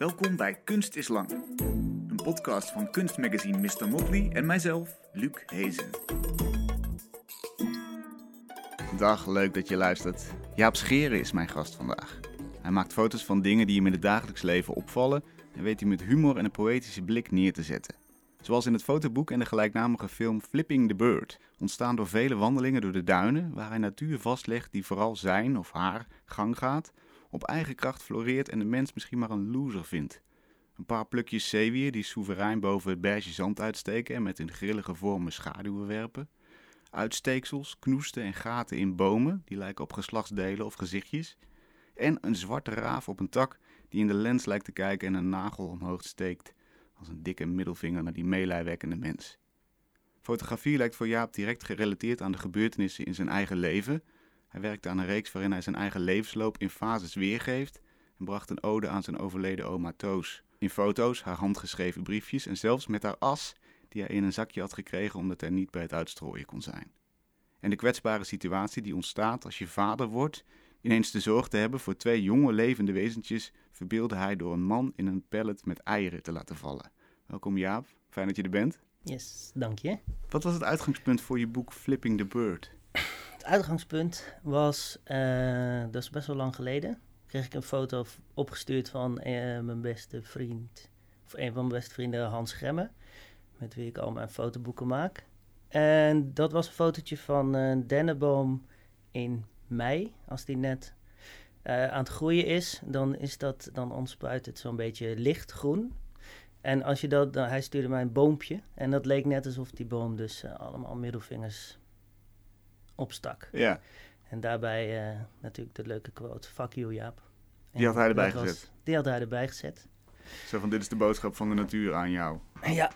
Welkom bij Kunst is Lang. Een podcast van kunstmagazine Mr. Motley en mijzelf, Luc Hezen. Dag, leuk dat je luistert. Jaap Scheren is mijn gast vandaag. Hij maakt foto's van dingen die hem in het dagelijks leven opvallen en weet hij met humor en een poëtische blik neer te zetten. Zoals in het fotoboek en de gelijknamige film Flipping the Bird, ontstaan door vele wandelingen door de duinen, waar hij natuur vastlegt die vooral zijn of haar gang gaat, op eigen kracht floreert en de mens misschien maar een loser vindt. Een paar plukjes zeewier die soeverein boven het beige zand uitsteken en met in grillige vormen schaduwen werpen. Uitsteeksels, knoesten en gaten in bomen, die lijken op geslachtsdelen of gezichtjes. En een zwarte raaf op een tak die in de lens lijkt te kijken en een nagel omhoog steekt als een dikke middelvinger naar die meelijwekkende mens. Fotografie lijkt voor Jaap direct gerelateerd aan de gebeurtenissen in zijn eigen leven. Hij werkte aan een reeks waarin hij zijn eigen levensloop in fases weergeeft en bracht een ode aan zijn overleden oma Toos. In foto's, haar handgeschreven briefjes en zelfs met haar as die hij in een zakje had gekregen omdat hij niet bij het uitstrooien kon zijn. En de kwetsbare situatie die ontstaat als je vader wordt, ineens de zorg te hebben voor twee jonge levende wezentjes, verbeelde hij door een man in een pallet met eieren te laten vallen. Welkom Jaap, fijn dat je er bent. Yes, dank je. Wat was het uitgangspunt voor je boek Flipping the Bird? Uitgangspunt was, uh, dat is best wel lang geleden, kreeg ik een foto opgestuurd van uh, mijn beste vriend, of een van mijn beste vrienden, Hans Gremme, met wie ik al mijn fotoboeken maak. En dat was een fotootje van een dennenboom in mei, als die net aan het groeien is, dan, is dat, dan ontspruit het zo'n beetje lichtgroen. En als je dat, dan, hij stuurde mij een boompje en dat leek net alsof die boom dus allemaal middelvingers opstak. Ja. En daarbij uh, natuurlijk de leuke quote, fuck you Jaap. En Die had hij erbij gezet. die had hij erbij gezet. Zo van, dit is de boodschap van de natuur aan jou. Ja,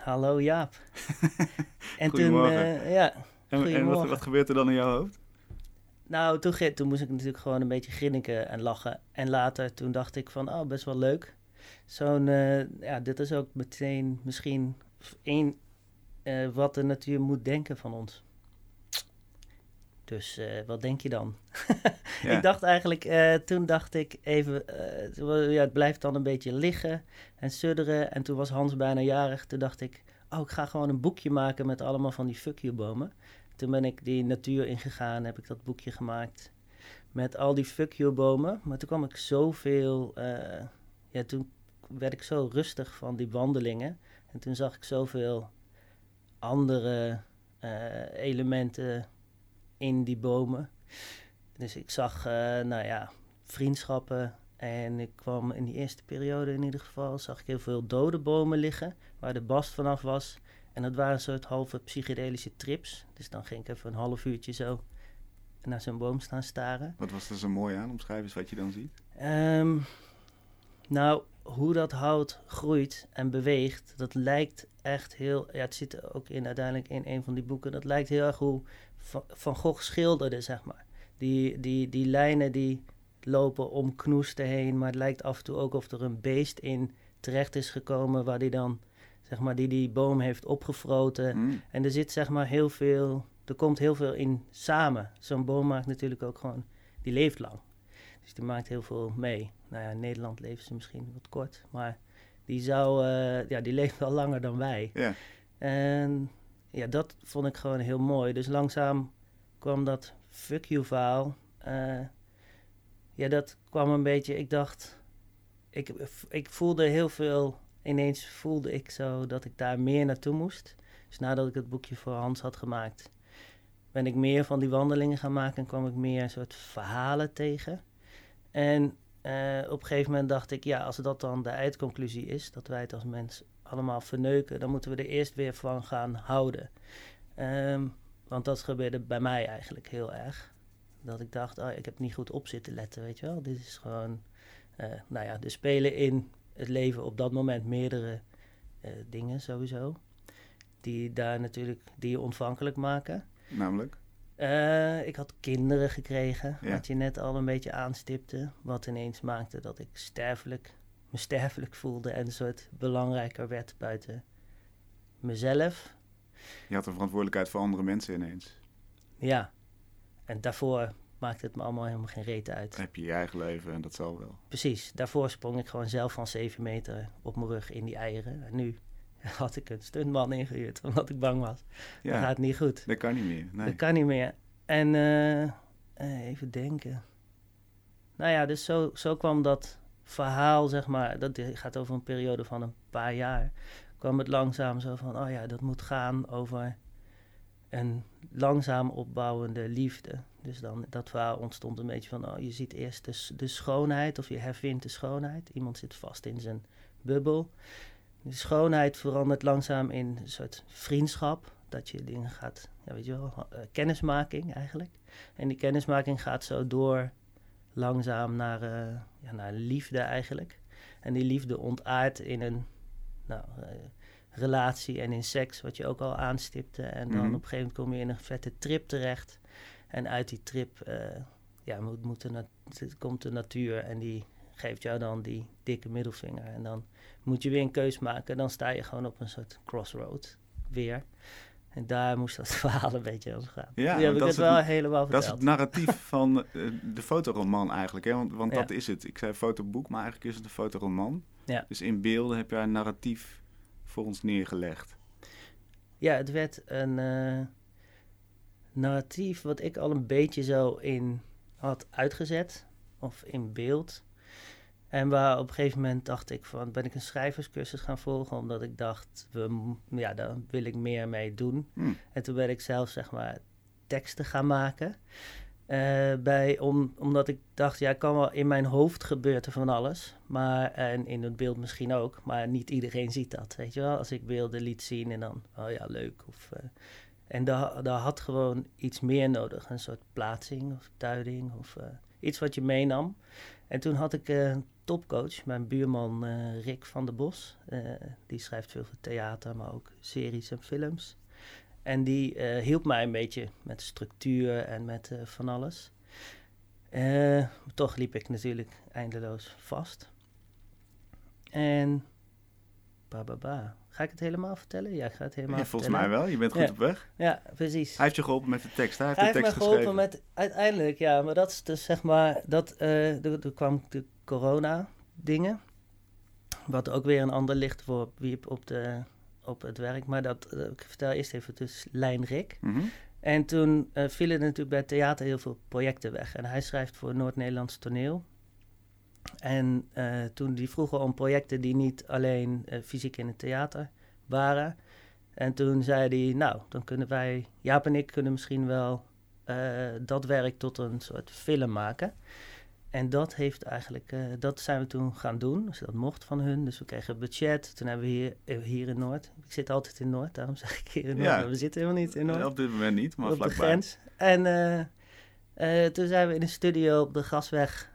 hallo Jaap. en toen, uh, ja, En, en wat, wat gebeurt er dan in jouw hoofd? Nou, toen, toen moest ik natuurlijk gewoon een beetje grinniken en lachen. En later, toen dacht ik van, oh, best wel leuk. Zo'n, eh, ja, dit is ook meteen misschien één eh, wat de natuur moet denken van ons. Dus eh, wat denk je dan? Ja. Ik dacht eigenlijk, eh, toen dacht ik even, eh, ja, het blijft dan een beetje liggen en sudderen. En toen was Hans bijna jarig. Toen dacht ik, oh, ik ga gewoon een boekje maken met allemaal van die fuck you bomen. Toen ben ik die natuur ingegaan, heb ik dat boekje gemaakt met al die fuck you bomen. Maar toen kwam ik zoveel, ja, toen werd ik zo rustig van die wandelingen. En toen zag ik zoveel andere elementen in die bomen. Dus ik zag, eh, nou ja, vriendschappen. En ik kwam in die eerste periode in ieder geval, zag ik heel veel dode bomen liggen, waar de bast vanaf was. En dat waren een soort halve psychedelische trips. Dus dan ging ik even een half uurtje zo naar zo'n boom staan staren. Wat was er zo mooi aan? Omschrijf eens wat je dan ziet. Ehm, nou, hoe dat hout groeit en beweegt, dat lijkt echt heel... Ja, het zit ook in, uiteindelijk in een van die boeken. Dat lijkt heel erg hoe Van, van Gogh schilderde, zeg maar. Die, die, die lijnen die lopen om knoesten heen, maar het lijkt af en toe ook of er een beest in terecht is gekomen waar die dan, zeg maar, die die boom heeft opgefroten. Mm. En er zit zeg maar heel veel, er komt heel veel in samen. Zo'n boom maakt natuurlijk ook gewoon, die leeft lang. Dus die maakt heel veel mee. Nou ja, in Nederland leven ze misschien wat kort, maar die zou, eh, ja, die leeft wel langer dan wij. Ja. En ja, dat vond ik gewoon heel mooi. Dus langzaam kwam dat fuck you verhaal. eh, ja, dat kwam een beetje, ik dacht, ik, ik voelde heel veel, ineens voelde ik zo dat ik daar meer naartoe moest. Dus nadat ik het boekje voor Hans had gemaakt, ben ik meer van die wandelingen gaan maken en kwam ik meer een soort verhalen tegen. En eh, op een gegeven moment dacht ik, ja, als dat dan de eindconclusie is, dat wij het als mens allemaal verneuken, dan moeten we er eerst weer van gaan houden. Ehm, want dat gebeurde bij mij eigenlijk heel erg. Dat ik dacht, oh, ik heb niet goed op zitten letten, weet je wel. Dit is gewoon, eh, nou ja, er spelen in het leven op dat moment meerdere eh, dingen sowieso. Die daar natuurlijk, die je ontvankelijk maken. Namelijk? Eh, ik had kinderen gekregen, Ja. wat je net al een beetje aanstipte. Wat ineens maakte dat ik sterfelijk, me sterfelijk voelde en een soort belangrijker werd buiten mezelf. Je had een verantwoordelijkheid voor andere mensen ineens. Ja, en daarvoor maakt het me allemaal helemaal geen reet uit. Heb je je eigen leven en dat zal wel. Precies, daarvoor sprong ik gewoon zelf van 7 meter op mijn rug in die eieren. En nu had ik een stuntman ingehuurd, omdat ik bang was. Ja, Dat gaat niet goed. dat kan niet meer. Nee. Dat kan niet meer. En eh, eh, even denken. Nou ja, dus zo, zo kwam dat verhaal, zeg maar, dat gaat over een periode van een paar jaar. Kwam het langzaam zo van, oh ja, dat moet gaan over een langzaam opbouwende liefde. Dus dan, dat verhaal ontstond een beetje van, oh, je ziet eerst de, de schoonheid of je hervindt de schoonheid. Iemand zit vast in zijn bubbel. De schoonheid verandert langzaam in een soort vriendschap. Dat je dingen gaat, ja, weet je wel, eh, kennismaking eigenlijk. En die kennismaking gaat zo door langzaam naar, eh, ja, naar liefde eigenlijk. En die liefde ontaart in een nou, eh, relatie en in seks, wat je ook al aanstipte. En dan Mhm. op een gegeven moment kom je in een vette trip terecht. En uit die trip eh, ja, moet, moet de komt de natuur en die geeft jou dan die dikke middelvinger. En dan moet je weer een keus maken. Dan sta je gewoon op een soort crossroad weer. En daar moest dat verhaal een beetje over gaan. Ja, Die heb want ik dat het is wel het- helemaal Dat is het narratief van eh, de fotoroman eigenlijk. Hè? Want, want Ja. dat is het. Ik zei fotoboek, maar eigenlijk is het een fotoroman. Ja. Dus in beelden heb jij een narratief voor ons neergelegd. Ja, het werd een eh, narratief wat ik al een beetje zo in had uitgezet. Of in beeld. En waar op een gegeven moment dacht ik van, ben ik een schrijverscursus gaan volgen. Omdat ik dacht, we, ja, daar wil ik meer mee doen. Hm. En toen ben ik zelf, zeg maar, teksten gaan maken. Eh, bij, om, omdat ik dacht, ja, kan wel in mijn hoofd gebeurt er van alles. Maar, en in het beeld misschien ook. Maar niet iedereen ziet dat, weet je wel. Als ik beelden liet zien en dan, oh ja, leuk. Of, eh, en daar, daar had gewoon iets meer nodig. Een soort plaatsing of duiding of eh, iets wat je meenam. En toen had ik een topcoach, mijn buurman eh, Rick van der Bos. Eh, die schrijft veel voor theater, maar ook series en films. En die eh, hielp mij een beetje met structuur en met van alles. Toch liep ik natuurlijk eindeloos vast. En. Ba, ba, ba. Ga ik het helemaal vertellen? Ja, ik ga het helemaal Ja, volgens vertellen. mij wel. Je bent goed Ja. op weg. Ja, precies. Hij heeft je geholpen met de tekst. Hij heeft Hij de heeft me tekst geholpen geschreven. met uiteindelijk, ja, maar dat is dus zeg maar, dat, er, er kwam corona dingen, wat ook weer een ander licht voor wierp op, de, op het werk, maar dat, eh, ik vertel eerst even dus Lijn Rik. Mhm. En toen eh, vielen natuurlijk bij het theater heel veel projecten weg en hij schrijft voor Noord-Nederlands toneel. En eh, toen die vroegen om projecten die niet alleen fysiek in het theater waren. En toen zei hij, nou, dan kunnen wij, Jaap en ik kunnen misschien wel dat werk tot een soort film maken. En dat heeft eigenlijk, eh, dat zijn we toen gaan doen. Dus dat mocht van hun. Dus we kregen budget. Toen hebben we hier, eh, hier in Noord. Ik zit altijd in Noord, daarom zeg ik hier in Noord. Ja. we zitten helemaal niet in Noord Op dit moment niet, maar op de vlakbij. grens. En eh, eh, toen zijn we in de studio op de Gasweg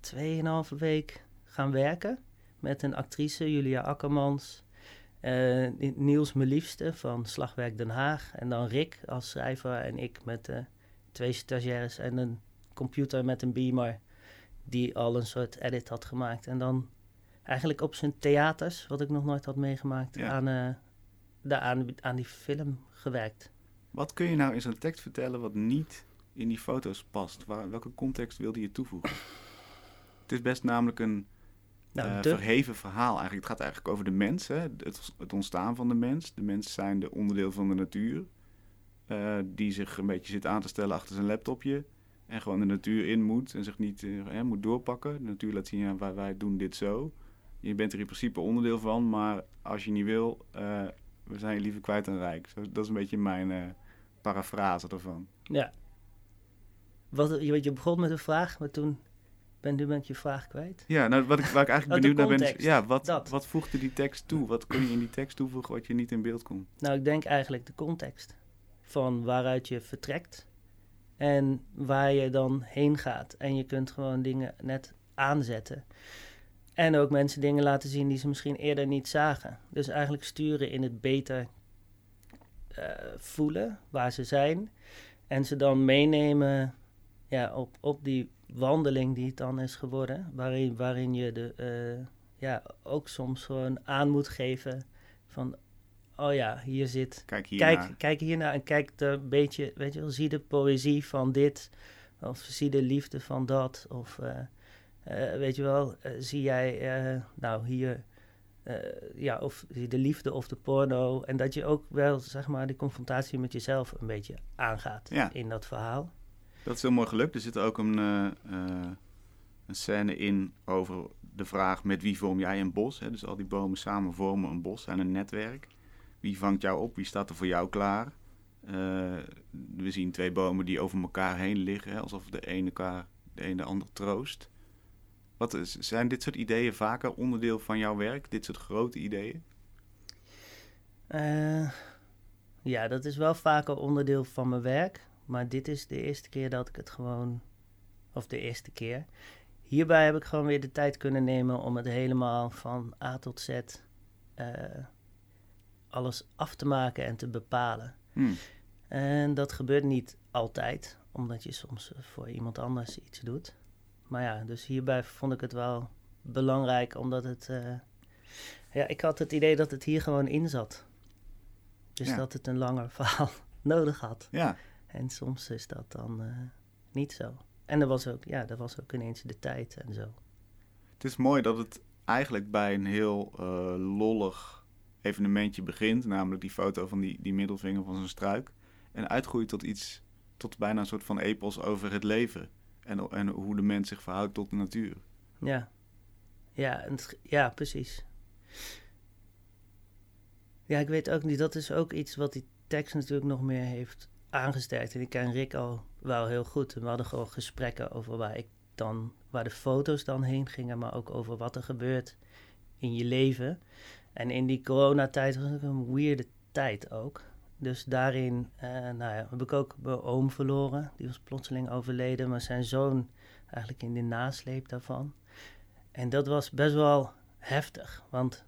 2,5 week gaan werken. Met een actrice, Julia Akkermans. Niels Meliefste van Slagwerk Den Haag. En dan Rick als schrijver. En ik met twee stagiaires en een computer met een beamer. Die al een soort edit had gemaakt. En dan eigenlijk op zijn theaters, wat ik nog nooit had meegemaakt, Ja. aan, daar aan, aan die film gewerkt. Wat kun je nou in zo'n tekst vertellen wat niet in die foto's past? Waar, welke context wilde je toevoegen? Het is best namelijk een Nou, eh, verheven verhaal. Eigenlijk. Het gaat eigenlijk over de mens, hè? Het, het ontstaan van de mens. De mens zijn de onderdeel van de natuur. eh, die zich een beetje zit aan te stellen achter zijn laptopje. En gewoon de natuur in moet en zich niet eh, moet doorpakken. De natuur laat zien, ja, wij, wij doen dit zo. Je bent er in principe onderdeel van, maar als je niet wil, eh, we zijn je liever kwijt dan rijk. Zo, dat is een beetje mijn eh parafrase ervan. Ja. Wat, je, je begon met een vraag, maar toen ben, nu ben ik je vraag kwijt. Ja, nou, wat ik, waar ik eigenlijk Oh, benieuwd naar ben, is, ja, wat, Dat. wat voegde die tekst toe? Wat kun je in die tekst toevoegen wat je niet in beeld kon? Nou, ik denk eigenlijk de context van waaruit je vertrekt en waar je dan heen gaat. En je kunt gewoon dingen net aanzetten. En ook mensen dingen laten zien die ze misschien eerder niet zagen. Dus eigenlijk sturen in het beter eh, voelen waar ze zijn. En ze dan meenemen ja, op, op die wandeling die het dan is geworden. Waarin, waarin je de, eh, ja, ook soms gewoon aan moet geven van... Oh ja, hier zit Kijk hier kijk, naar. kijk hiernaar en kijk er een beetje, weet je wel, zie de poëzie van dit. Of zie de liefde van dat. Of eh, eh, weet je wel, eh, zie jij, nou hier, ja, of zie de liefde of de porno. En dat je ook wel, zeg maar, die confrontatie met jezelf een beetje aangaat Ja. in dat verhaal. Dat is heel mooi gelukt. Er zit ook een, een scène in over de vraag met wie vorm jij een bos. Hè? Dus al die bomen samen vormen een bos en een netwerk. Wie vangt jou op? Wie staat er voor jou klaar? Eh, we zien twee bomen die over elkaar heen liggen, alsof de ene, elkaar, de ene de ander troost. Wat zijn dit soort ideeën vaker onderdeel van jouw werk? Dit soort grote ideeën? Eh, ja, dat is wel vaker onderdeel van mijn werk. Maar dit is de eerste keer dat ik het gewoon. Of de eerste keer. Hierbij heb ik gewoon weer de tijd kunnen nemen om het helemaal van A tot Z. eh, alles af te maken en te bepalen. Hm. En dat gebeurt niet altijd, omdat je soms eh, voor iemand anders iets doet. Maar ja, dus hierbij vond ik het wel belangrijk, omdat het. eh, ja, ik had het idee dat het hier gewoon in zat. Dus Ja. dat het een langer verhaal nodig had. Ja, En soms is dat dan eh, niet zo. En er was ook, ja, er was ook ineens de tijd en zo. Het is mooi dat het eigenlijk bij een heel eh, lollig evenementje begint. Namelijk die foto van die, die middelvinger van zijn struik. En uitgroeit tot iets, tot bijna een soort van epos over het leven. En, en hoe de mens zich verhoudt tot de natuur. Ja, ja, ja precies. Ja, ik weet ook niet, dat is ook iets wat die tekst natuurlijk nog meer heeft aangesterkt. En ik ken Rick al wel heel goed. En we hadden gewoon gesprekken over waar ik dan, waar de foto's dan heen gingen, maar ook over wat er gebeurt in je leven. En in die coronatijd was het een weirde tijd ook. Dus daarin eh, nou ja, heb ik ook mijn oom verloren. Die was plotseling overleden, maar zijn zoon eigenlijk in de nasleep daarvan. En dat was best wel heftig, want,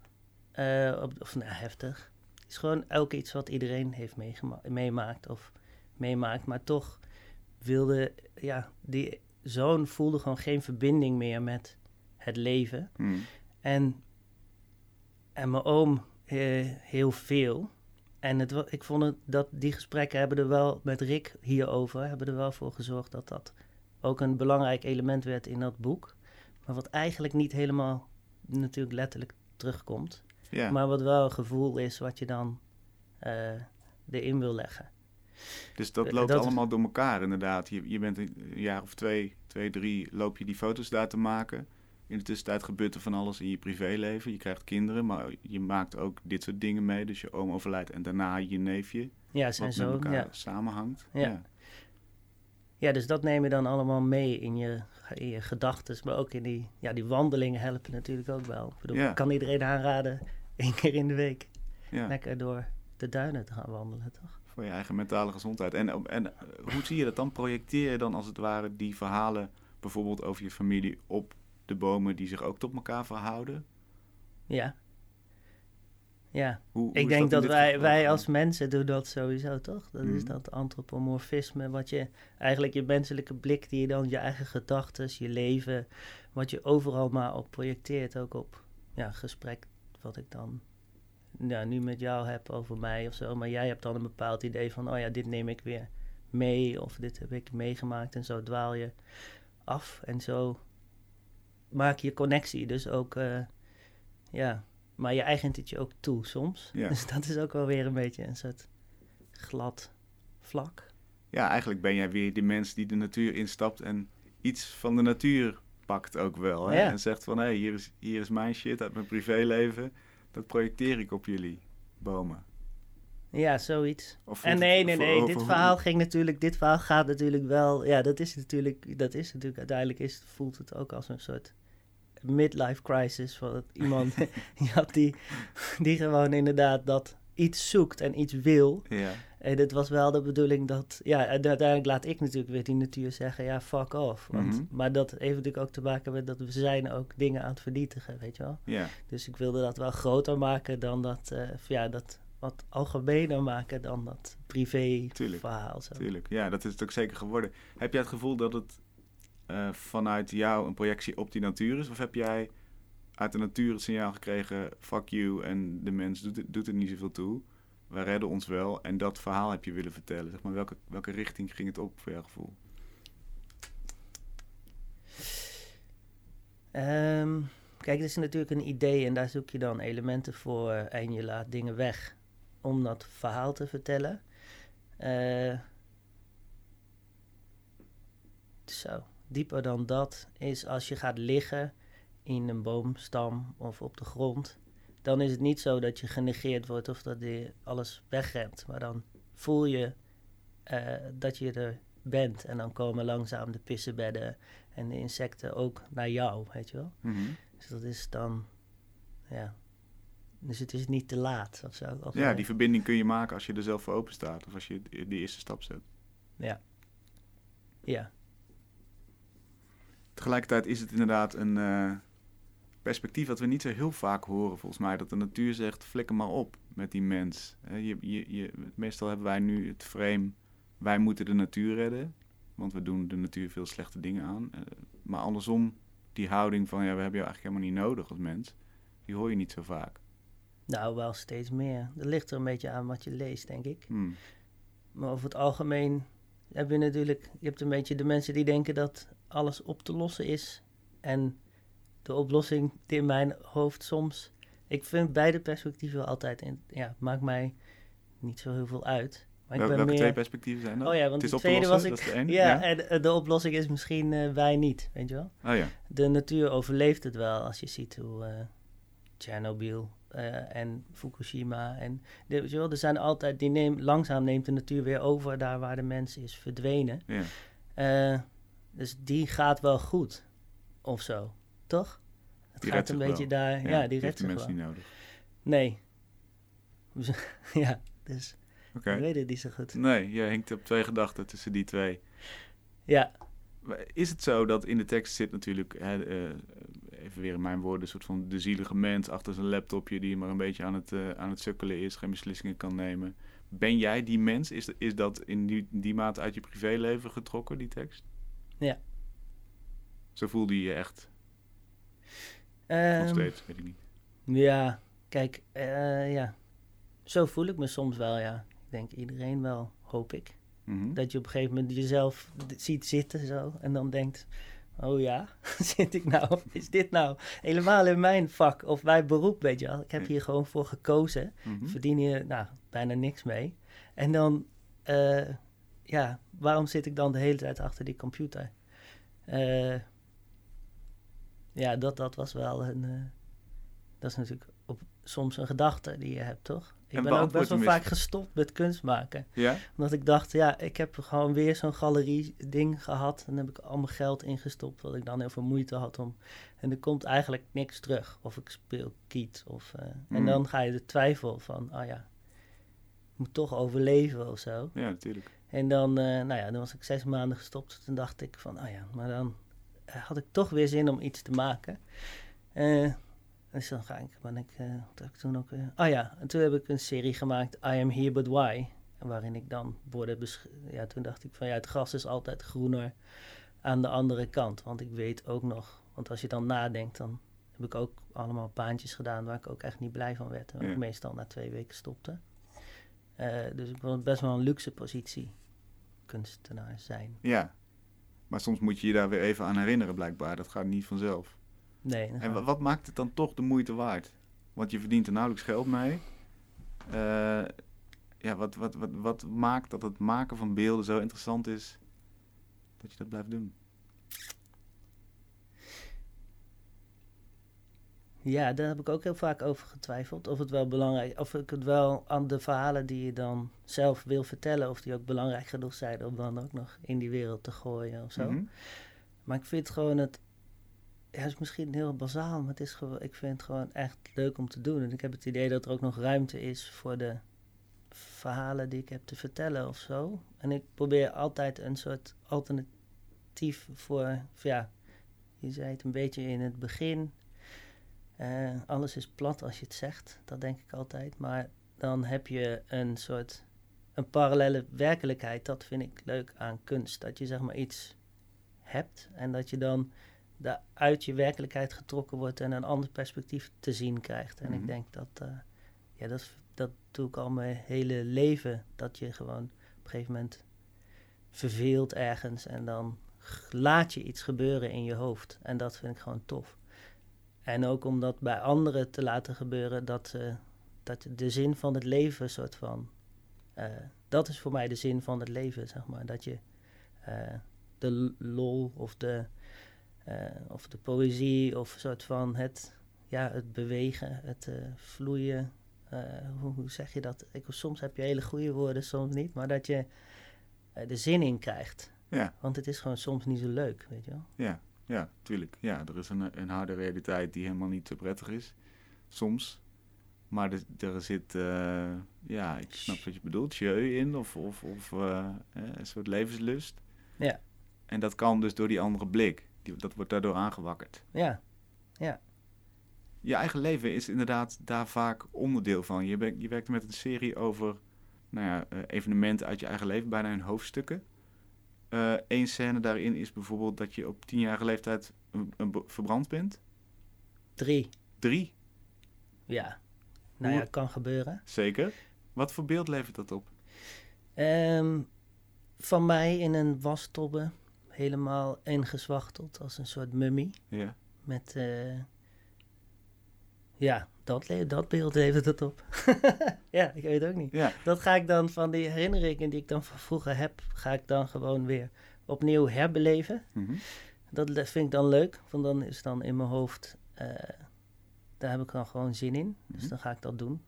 eh, op- of nou, heftig. Het is gewoon elk iets wat iedereen heeft meemaakt of meemaakt, maar toch wilde, ja, die zoon voelde gewoon geen verbinding meer met het leven. Hm. En, en mijn oom eh, heel veel. En het, ik vond het, dat die gesprekken hebben er wel met Rick hierover, hebben er wel voor gezorgd dat dat ook een belangrijk element werd in dat boek. Maar wat eigenlijk niet helemaal natuurlijk letterlijk terugkomt. Maar wat wel een gevoel is wat je dan eh, erin wil leggen. dus dat eh, loopt dat allemaal door elkaar inderdaad. Je, je bent een jaar of twee, twee, drie, loop je die foto's daar te maken. In de tussentijd gebeurt er van alles in je privéleven. Je krijgt kinderen, maar je maakt ook dit soort dingen mee. Dus je oom overlijdt en daarna je neefje. Ja, zijn wat met zoon. elkaar Ja. samenhangt. Ja. ja, dus dat neem je dan allemaal mee in je, in je gedachten. Maar ook in die, ja, die wandelingen helpen natuurlijk ook wel. Ik bedoel, Ja. kan iedereen aanraden één keer in de week lekker door de duinen te gaan wandelen, toch? Voor je eigen mentale gezondheid. En, en eh, hoe zie je dat dan? Projecteer je dan als het ware die verhalen bijvoorbeeld over je familie op de bomen die zich ook tot elkaar verhouden? Ja. Ja, Hoe, ik denk dat, wij, wij als mensen doen dat sowieso, toch? Dat is Mhm. dat antropomorfisme, wat je eigenlijk je menselijke blik, die je dan je eigen gedachten, je leven, wat je overal maar op projecteert, ook op ja, gesprek wat ik dan ja, nu met jou heb over mij of zo. Maar jij hebt dan een bepaald idee van, oh ja, dit neem ik weer mee of dit heb ik meegemaakt en zo dwaal je af en zo maak je connectie. Dus ook, eh, ja, maar je eigent het je ook toe soms. Ja. Dus dat is ook wel weer een beetje een soort glad vlak. Ja, eigenlijk ben jij weer die mens die de natuur instapt en iets van de natuur pakt ook wel. Hè? Ja. En zegt van, hé, hier, is, hier is mijn shit uit mijn privéleven. Dat projecteer ik op jullie bomen. Ja, zoiets. En nee, nee, nee. over Dit verhaal ging natuurlijk. Dit verhaal gaat natuurlijk wel. Ja, dat is natuurlijk. Dat is natuurlijk. Uiteindelijk is, voelt het ook als een soort midlife crisis. Van iemand die, had die, die gewoon inderdaad dat iets zoekt en iets wil. Ja, En het was wel de bedoeling dat. Ja, en uiteindelijk laat ik natuurlijk weer die natuur zeggen: ja, fuck off. Want, Mhm. Maar dat heeft natuurlijk ook te maken met dat we zijn ook dingen aan het vernietigen, weet je wel. ja, Dus ik wilde dat wel groter maken dan dat. eh, ja, dat wat algemener maken dan dat privé Tuurlijk, verhaal. Zo. tuurlijk. Ja, dat is het ook zeker geworden. Heb jij het gevoel dat het eh, vanuit jou een projectie op die natuur is? Of heb jij uit de natuur het signaal gekregen: fuck you en de mens doet het, doet het niet zoveel toe? Wij redden ons wel en dat verhaal heb je willen vertellen. Zeg maar, welke, welke richting ging het op voor jouw gevoel? Ehm, kijk, dit is natuurlijk een idee en daar zoek je dan elementen voor eh, en je laat dingen weg om dat verhaal te vertellen. Uh, zo dieper dan dat is als je gaat liggen in een boomstam of op de grond, dan is het niet zo dat je genegeerd wordt of dat je alles wegrent, maar dan voel je uh, dat je er bent en dan komen langzaam de pissenbedden en de insecten ook naar jou, weet je wel. Mhm. Dus dat is dan, ja. Dus het is niet te laat of zo. Of Ja, eh, die verbinding kun je maken als je er zelf voor open staat. Of als je die eerste stap zet. Ja. Ja. Tegelijkertijd is het inderdaad een eh, perspectief dat we niet zo heel vaak horen, volgens mij. Dat de natuur zegt, flikker maar op met die mens. Je, je, je, meestal hebben wij nu het frame, wij moeten de natuur redden. Want we doen de natuur veel slechte dingen aan. Eh, maar andersom, die houding van, ja, we hebben jou eigenlijk helemaal niet nodig als mens. Die hoor je niet zo vaak. Nou, wel steeds meer. Dat ligt er een beetje aan wat je leest, denk ik. Hmm. Maar over het algemeen heb je natuurlijk... Je hebt een beetje de mensen die denken dat alles op te lossen is. En de oplossing in mijn hoofd soms... Ik vind beide perspectieven altijd... In, ja, maakt mij niet zo heel veel uit. Maar ik ben welke meer... twee perspectieven zijn dat? Oh ja, want het is de tweede lossen, was ik... de ja, en de oplossing is misschien eh, wij niet, weet je wel? Oh ja. de natuur overleeft het wel als je ziet hoe eh Tsjernobyl eh, en Fukushima en de, weet je wel, er zijn altijd die neem, langzaam neemt de natuur weer over daar waar de mens is verdwenen. ja. Dus die gaat wel goed of zo, toch? Het Die gaat een beetje wel. daar, ja, die heeft redt zich mensen wel. niet nodig. Nee. ja, dus Oké. ik weet het niet zo goed. Nee, je hinkt op twee gedachten tussen die twee. Ja, Is het zo dat in de tekst zit natuurlijk, hè, eh, even weer in mijn woorden, een soort van de zielige mens achter zijn laptopje die maar een beetje aan het, eh, aan het sukkelen is, geen beslissingen kan nemen. Ben jij die mens? Is, is dat in die, die mate uit je privéleven getrokken, die tekst? Ja. Zo voelde je je echt, nog Ehm, steeds, weet ik niet. Ja, kijk, eh, ja. Zo voel ik me soms wel, ja. Ik denk iedereen wel, hoop ik. Mhm. Dat je op een gegeven moment jezelf ziet zitten zo. En dan denkt, oh ja, zit ik nou? Is dit nou helemaal in mijn vak of mijn beroep, weet je wel? Ik heb hier gewoon voor gekozen. Mhm. Verdien hier nou, bijna niks mee. En dan, eh, ja, waarom zit ik dan de hele tijd achter die computer? Eh, ja, dat, dat was wel een... eh, dat is natuurlijk op, soms een gedachte die je hebt, toch? Ik En ben ook best wel vaak gestopt met kunst maken. Ja? Omdat ik dacht, ja, ik heb gewoon weer zo'n galerie-ding gehad. En dan heb ik al mijn geld ingestopt, wat ik dan heel veel moeite had om. En er komt eigenlijk niks terug. Of ik speel kiet. Of, eh, En Mm. dan ga je de twijfel van, ah ja, ik moet toch overleven of zo. Ja, natuurlijk. En dan, eh, nou ja, dan was ik zes maanden gestopt. Toen dacht ik van, ah ja, maar dan eh, had ik toch weer zin om iets te maken. Eh, dus dan ga ik, ben ik, heb ik toen ook? Oh ja, en toen heb ik een serie gemaakt, I Am Here But Why. Waarin ik dan borden besch- Ja, toen dacht ik van, ja, het gras is altijd groener aan de andere kant. Want ik weet ook nog, want als je dan nadenkt, dan heb ik ook allemaal baantjes gedaan waar ik ook echt niet blij van werd. En waar ik meestal na twee weken stopte. Eh, dus ik het best wel een luxe positie, kunstenaar zijn. Ja. Maar soms moet je je daar weer even aan herinneren, blijkbaar. Dat gaat niet vanzelf. Nee, En wat maakt het dan toch de moeite waard? Want je verdient er nauwelijks geld mee. Eh, ja, wat, wat, wat, wat maakt dat het maken van beelden zo interessant is dat je dat blijft doen? Ja, daar heb ik ook heel vaak over getwijfeld. Of het wel belangrijk, of ik het wel aan de verhalen die je dan zelf wil vertellen, of die ook belangrijk genoeg zijn om dan ook nog in die wereld te gooien of zo. Mhm. Maar ik vind gewoon het, ja, het is misschien heel bazaal, maar het is gewoon, ik vind het gewoon echt leuk om te doen. En ik heb het idee dat er ook nog ruimte is voor de verhalen die ik heb te vertellen of zo. En ik probeer altijd een soort alternatief voor, voor ja, je zei het een beetje in het begin. Eh, alles is plat als je het zegt, dat denk ik altijd. Maar dan heb je een soort een parallele werkelijkheid. Dat vind ik leuk aan kunst. Dat je zeg maar iets hebt en dat je dan daar uit je werkelijkheid getrokken wordt en een ander perspectief te zien krijgt. En Mhm. ik denk dat, eh, ja, dat, dat doe ik al mijn hele leven. Dat je gewoon op een gegeven moment verveelt ergens en dan laat je iets gebeuren in je hoofd. En dat vind ik gewoon tof. En ook om dat bij anderen te laten gebeuren, dat, uh, dat de zin van het leven, soort van. Uh, dat is voor mij de zin van het leven, zeg maar. Dat je uh, de lol of de, of de poëzie of soort van het, ja, het bewegen, het vloeien. Hoe, hoe, zeg je dat? Ik, soms heb je hele goede woorden, soms niet, maar dat je de zin in krijgt. Ja. Want het is gewoon soms niet zo leuk, weet je wel. Ja. Ja, tuurlijk. Ja, er is een, een harde realiteit die helemaal niet zo prettig is. Soms. Maar er, er zit, uh, ja, ik snap wat je bedoelt, jeu in of, of, of uh, een soort levenslust. Ja. En dat kan dus door die andere blik. Die, dat wordt daardoor aangewakkerd. Ja, ja. Je eigen leven is inderdaad daar vaak onderdeel van. Je, ben, je werkt met een serie over nou ja, evenementen uit je eigen leven, bijna in hoofdstukken. Eén uh, scène daarin is bijvoorbeeld dat je op tienjarige leeftijd een, een verbrand bent. Drie. Drie? Ja. Nou Hoe? ja, kan gebeuren. Zeker. Wat voor beeld levert dat op? Um, van mij in een wastobbe, helemaal ingezwachteld als een soort mummie. Ja. Met, uh, ja, dat, dat beeld levert het op. ja, ik weet het ook niet. Ja. Dat ga ik dan van die herinneringen die ik dan van vroeger heb, ga ik dan gewoon weer opnieuw herbeleven. Mm -hmm. Dat vind ik dan leuk, want dan is dan in mijn hoofd, uh, daar heb ik dan gewoon zin in. Mm -hmm. Dus dan ga ik dat doen.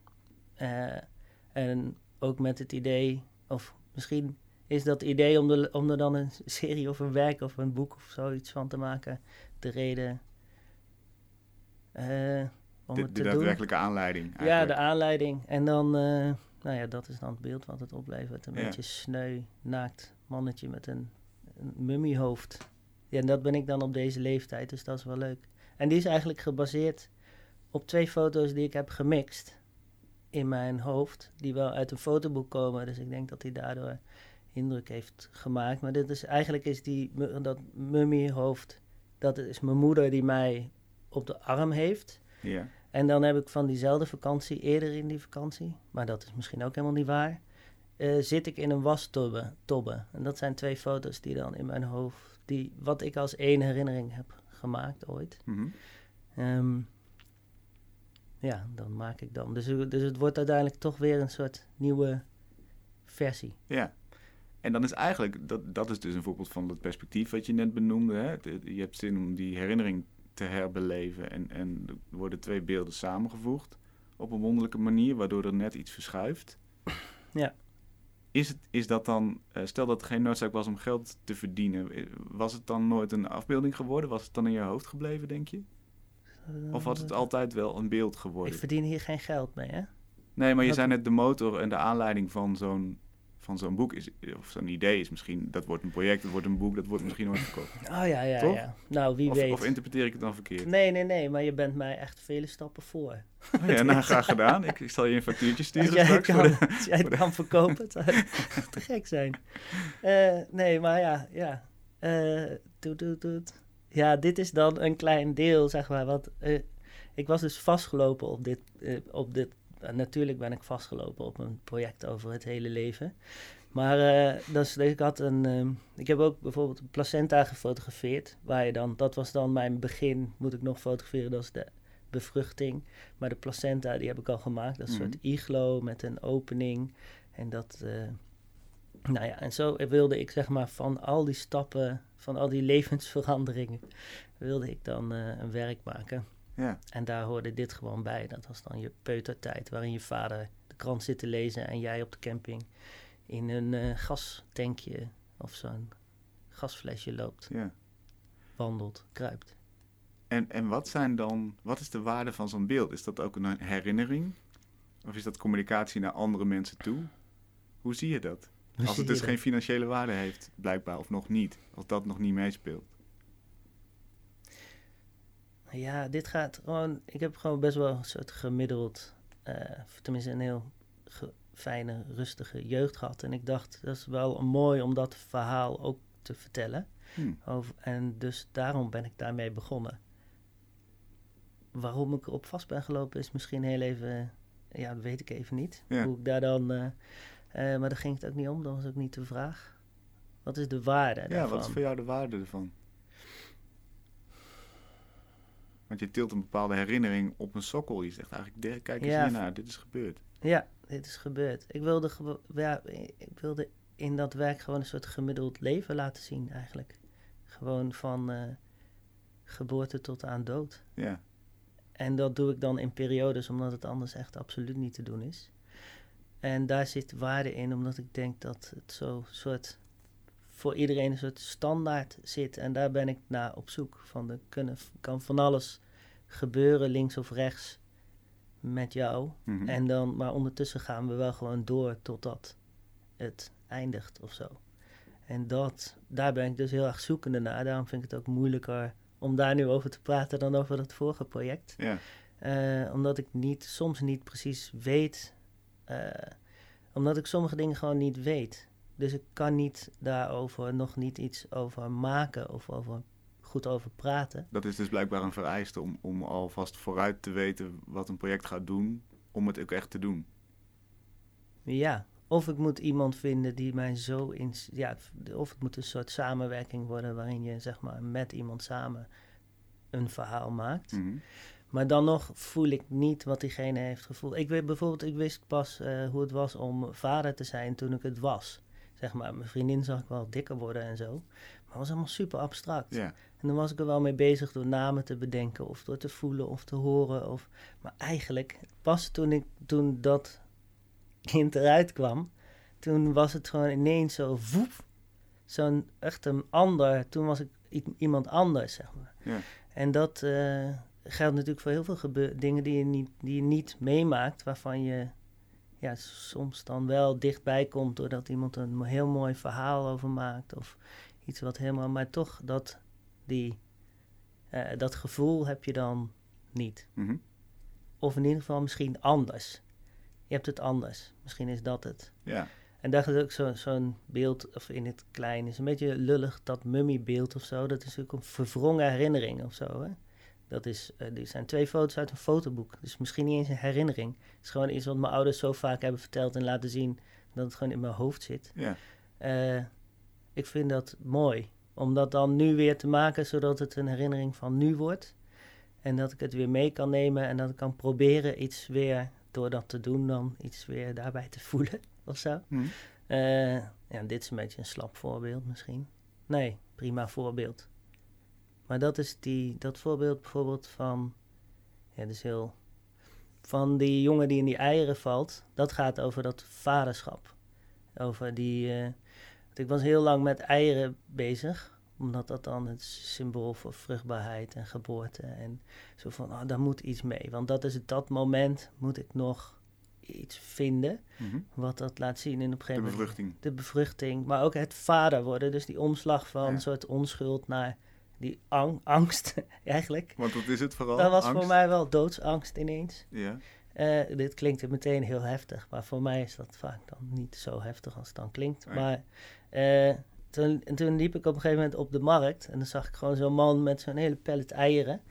Uh, en ook met het idee, of misschien is dat idee om, de, om er dan een serie of een werk of een boek of zoiets van te maken, de reden. Uh, om de, het de daadwerkelijke aanleiding. Eigenlijk. Ja, de aanleiding. En dan, uh, nou ja, dat is dan het beeld wat het oplevert. Een Ja. beetje sneu, naakt mannetje met een, een mummiehoofd. Ja, en dat ben ik dan op deze leeftijd, dus dat is wel leuk. En die is eigenlijk gebaseerd op twee foto's die ik heb gemixt in mijn hoofd, die wel uit een fotoboek komen. Dus ik denk dat hij daardoor indruk heeft gemaakt. Maar dit is, eigenlijk is die, dat mummiehoofd, dat is mijn moeder die mij op de arm heeft. Ja. En dan heb ik van diezelfde vakantie, eerder in die vakantie, maar dat is misschien ook helemaal niet waar, eh, zit ik in een wastobbe. Tobbe. En dat zijn twee foto's die dan in mijn hoofd, die, wat ik als één herinnering heb gemaakt ooit. Ehm, ja, dan maak ik dan. Dus, dus het wordt uiteindelijk toch weer een soort nieuwe versie. Ja. En dan is eigenlijk, dat, dat is dus een voorbeeld van het perspectief wat je net benoemde. Hè? Je hebt zin om die herinnering te herbeleven en, en er worden twee beelden samengevoegd op een wonderlijke manier, waardoor er net iets verschuift. Ja. Is, het, is dat dan, eh, stel dat er geen noodzaak was om geld te verdienen, eh, was het dan nooit een afbeelding geworden? Was het dan in je hoofd gebleven, denk je? Of was het altijd wel een beeld Ik geworden? verdien hier geen geld mee, hè? Nee, maar je dat- zei net de motor en de aanleiding van zo'n van zo'n boek is, of zo'n idee is misschien, dat wordt een project, dat wordt een boek, dat wordt misschien nooit verkocht. Oh ja, ja, Toch? ja. Nou, wie Of, weet. of interpreteer ik het dan verkeerd? Nee, nee, nee, maar je bent mij echt vele stappen voor. Oh ja, nou, graag gedaan. Ik, ik zal je een factuurtje Als sturen jij, straks. kan, de- als jij het kan verkopen, zou het te gek zijn. Eh, nee, maar ja, ja. Eh, toet, toet, toet. Ja, dit is dan een klein deel, zeg maar. Want eh, ik was dus vastgelopen op dit. op dit natuurlijk ben ik vastgelopen op een project over het hele leven. Maar eh, dus, ik had een. ehm, ik heb ook bijvoorbeeld een placenta gefotografeerd. Waar je dan, dat was dan mijn begin. Moet ik nog fotograferen? Dat is de bevruchting. Maar de placenta, die heb ik al gemaakt. Dat is een Mhm. soort iglo met een opening. En dat. eh, nou ja, en zo wilde ik zeg maar van al die stappen, van al die levensveranderingen, wilde ik dan eh, een werk maken. Ja, En daar hoorde dit gewoon bij. Dat was dan je peutertijd, waarin je vader de krant zit te lezen en jij op de camping in een eh, gastankje of zo'n gasflesje loopt, ja. wandelt, kruipt. En, en wat zijn dan, wat is de waarde van zo'n beeld? Is dat ook een herinnering? Of is dat communicatie naar andere mensen toe? Hoe zie je dat? Als het dus geen financiële waarde heeft, blijkbaar, of nog niet. Als dat nog niet meespeelt. Ja, dit gaat gewoon. Ik heb gewoon best wel een soort gemiddeld, eh, tenminste een heel fijne, rustige jeugd gehad. En ik dacht, dat is wel mooi om dat verhaal ook te vertellen. Hm. Over, en dus daarom ben ik daarmee begonnen. Waarom ik erop vast ben gelopen is misschien heel even, ja, dat weet ik even niet. Ja. Hoe ik daar dan, eh, maar daar ging het ook niet om, dat was ook niet de vraag. Wat is de waarde Ja, daarvan? wat is voor jou de waarde ervan? Want je tilt een bepaalde herinnering op een sokkel. Je zegt eigenlijk, "De- kijk eens Ja. hiernaar, dit is gebeurd. Ja, dit is gebeurd. Ik wilde, ja, ik wilde in dat werk gewoon een soort gemiddeld leven laten zien eigenlijk. Gewoon van eh, geboorte tot aan dood. Ja, En dat doe ik dan in periodes, omdat het anders echt absoluut niet te doen is. En daar zit waarde in, omdat ik denk dat het zo soort voor iedereen een soort standaard zit. En daar ben ik naar op zoek. Van er kunnen, kan van alles gebeuren, links of rechts, met jou. Mhm. En dan, maar ondertussen gaan we wel gewoon door totdat het eindigt of zo. En dat, daar ben ik dus heel erg zoekende naar. Daarom vind ik het ook moeilijker om daar nu over te praten dan over dat vorige project. ja. Eh, omdat ik niet, soms niet precies weet. eh, omdat ik sommige dingen gewoon niet weet. Dus ik kan niet daarover nog niet iets over maken of over, goed over praten. Dat is dus blijkbaar een vereiste om, om alvast vooruit te weten wat een project gaat doen, om het ook echt te doen. Ja, of ik moet iemand vinden die mij zo in. Ja, of het moet een soort samenwerking worden waarin je zeg maar met iemand samen een verhaal maakt. Mhm. Maar dan nog voel ik niet wat diegene heeft gevoeld. Ik weet bijvoorbeeld, ik wist pas eh, hoe het was om vader te zijn toen ik het was. Zeg maar, mijn vriendin zag ik wel dikker worden en zo. Maar het was allemaal super abstract. Ja, En dan was ik er wel mee bezig door namen te bedenken of door te voelen of te horen. Of... Maar eigenlijk, pas toen, ik, toen dat kind eruit kwam, toen was het gewoon ineens zo voep. Zo'n echt een ander, toen was ik iemand anders, zeg maar. ja. En dat eh, geldt natuurlijk voor heel veel dingen die je, niet, die je niet meemaakt, waarvan je ja, soms dan wel dichtbij komt doordat iemand een heel mooi verhaal over maakt. Of iets wat helemaal, maar toch dat, die, eh, dat gevoel heb je dan niet. Mhm. Of in ieder geval misschien anders. Je hebt het anders. Misschien is dat het. ja. En daar is ook zo- zo'n beeld, of in het klein, is een beetje lullig, dat mummiebeeld of zo. Dat is natuurlijk een verwrongen herinnering of zo. Hè? Dat is, dit zijn twee foto's uit een fotoboek. Dus misschien niet eens een herinnering. Het is gewoon iets wat mijn ouders zo vaak hebben verteld en laten zien dat het gewoon in mijn hoofd zit. ja. Eh, ik vind dat mooi. Om dat dan nu weer te maken, zodat het een herinnering van nu wordt. En dat ik het weer mee kan nemen en dat ik kan proberen iets weer, door dat te doen, dan iets weer daarbij te voelen of zo. Mhm. Eh, ja, dit is een beetje een slap voorbeeld misschien. Nee, prima voorbeeld. Maar dat is die, dat voorbeeld bijvoorbeeld van, ja, dat is heel, van die jongen die in die eieren valt. Dat gaat over dat vaderschap. Over die, want ik was heel lang met eieren bezig. Omdat dat dan het symbool voor vruchtbaarheid en geboorte. En zo van, oh, daar moet iets mee. Want dat is het, dat moment moet ik nog iets vinden. Mhm. Wat dat laat zien in op een De gegeven moment. bevruchting. De bevruchting, maar ook het vader worden. Dus die omslag van Ja. een soort onschuld naar die ang- angst eigenlijk. Want wat is het vooral? Dat was Angst? voor mij wel doodsangst ineens. Ja. Eh, dit klinkt meteen heel heftig, maar voor mij is dat vaak dan niet zo heftig als het dan klinkt. Nee. Maar eh, toen, en toen liep ik op een gegeven moment op de markt en dan zag ik gewoon zo'n man met zo'n hele pallet eieren.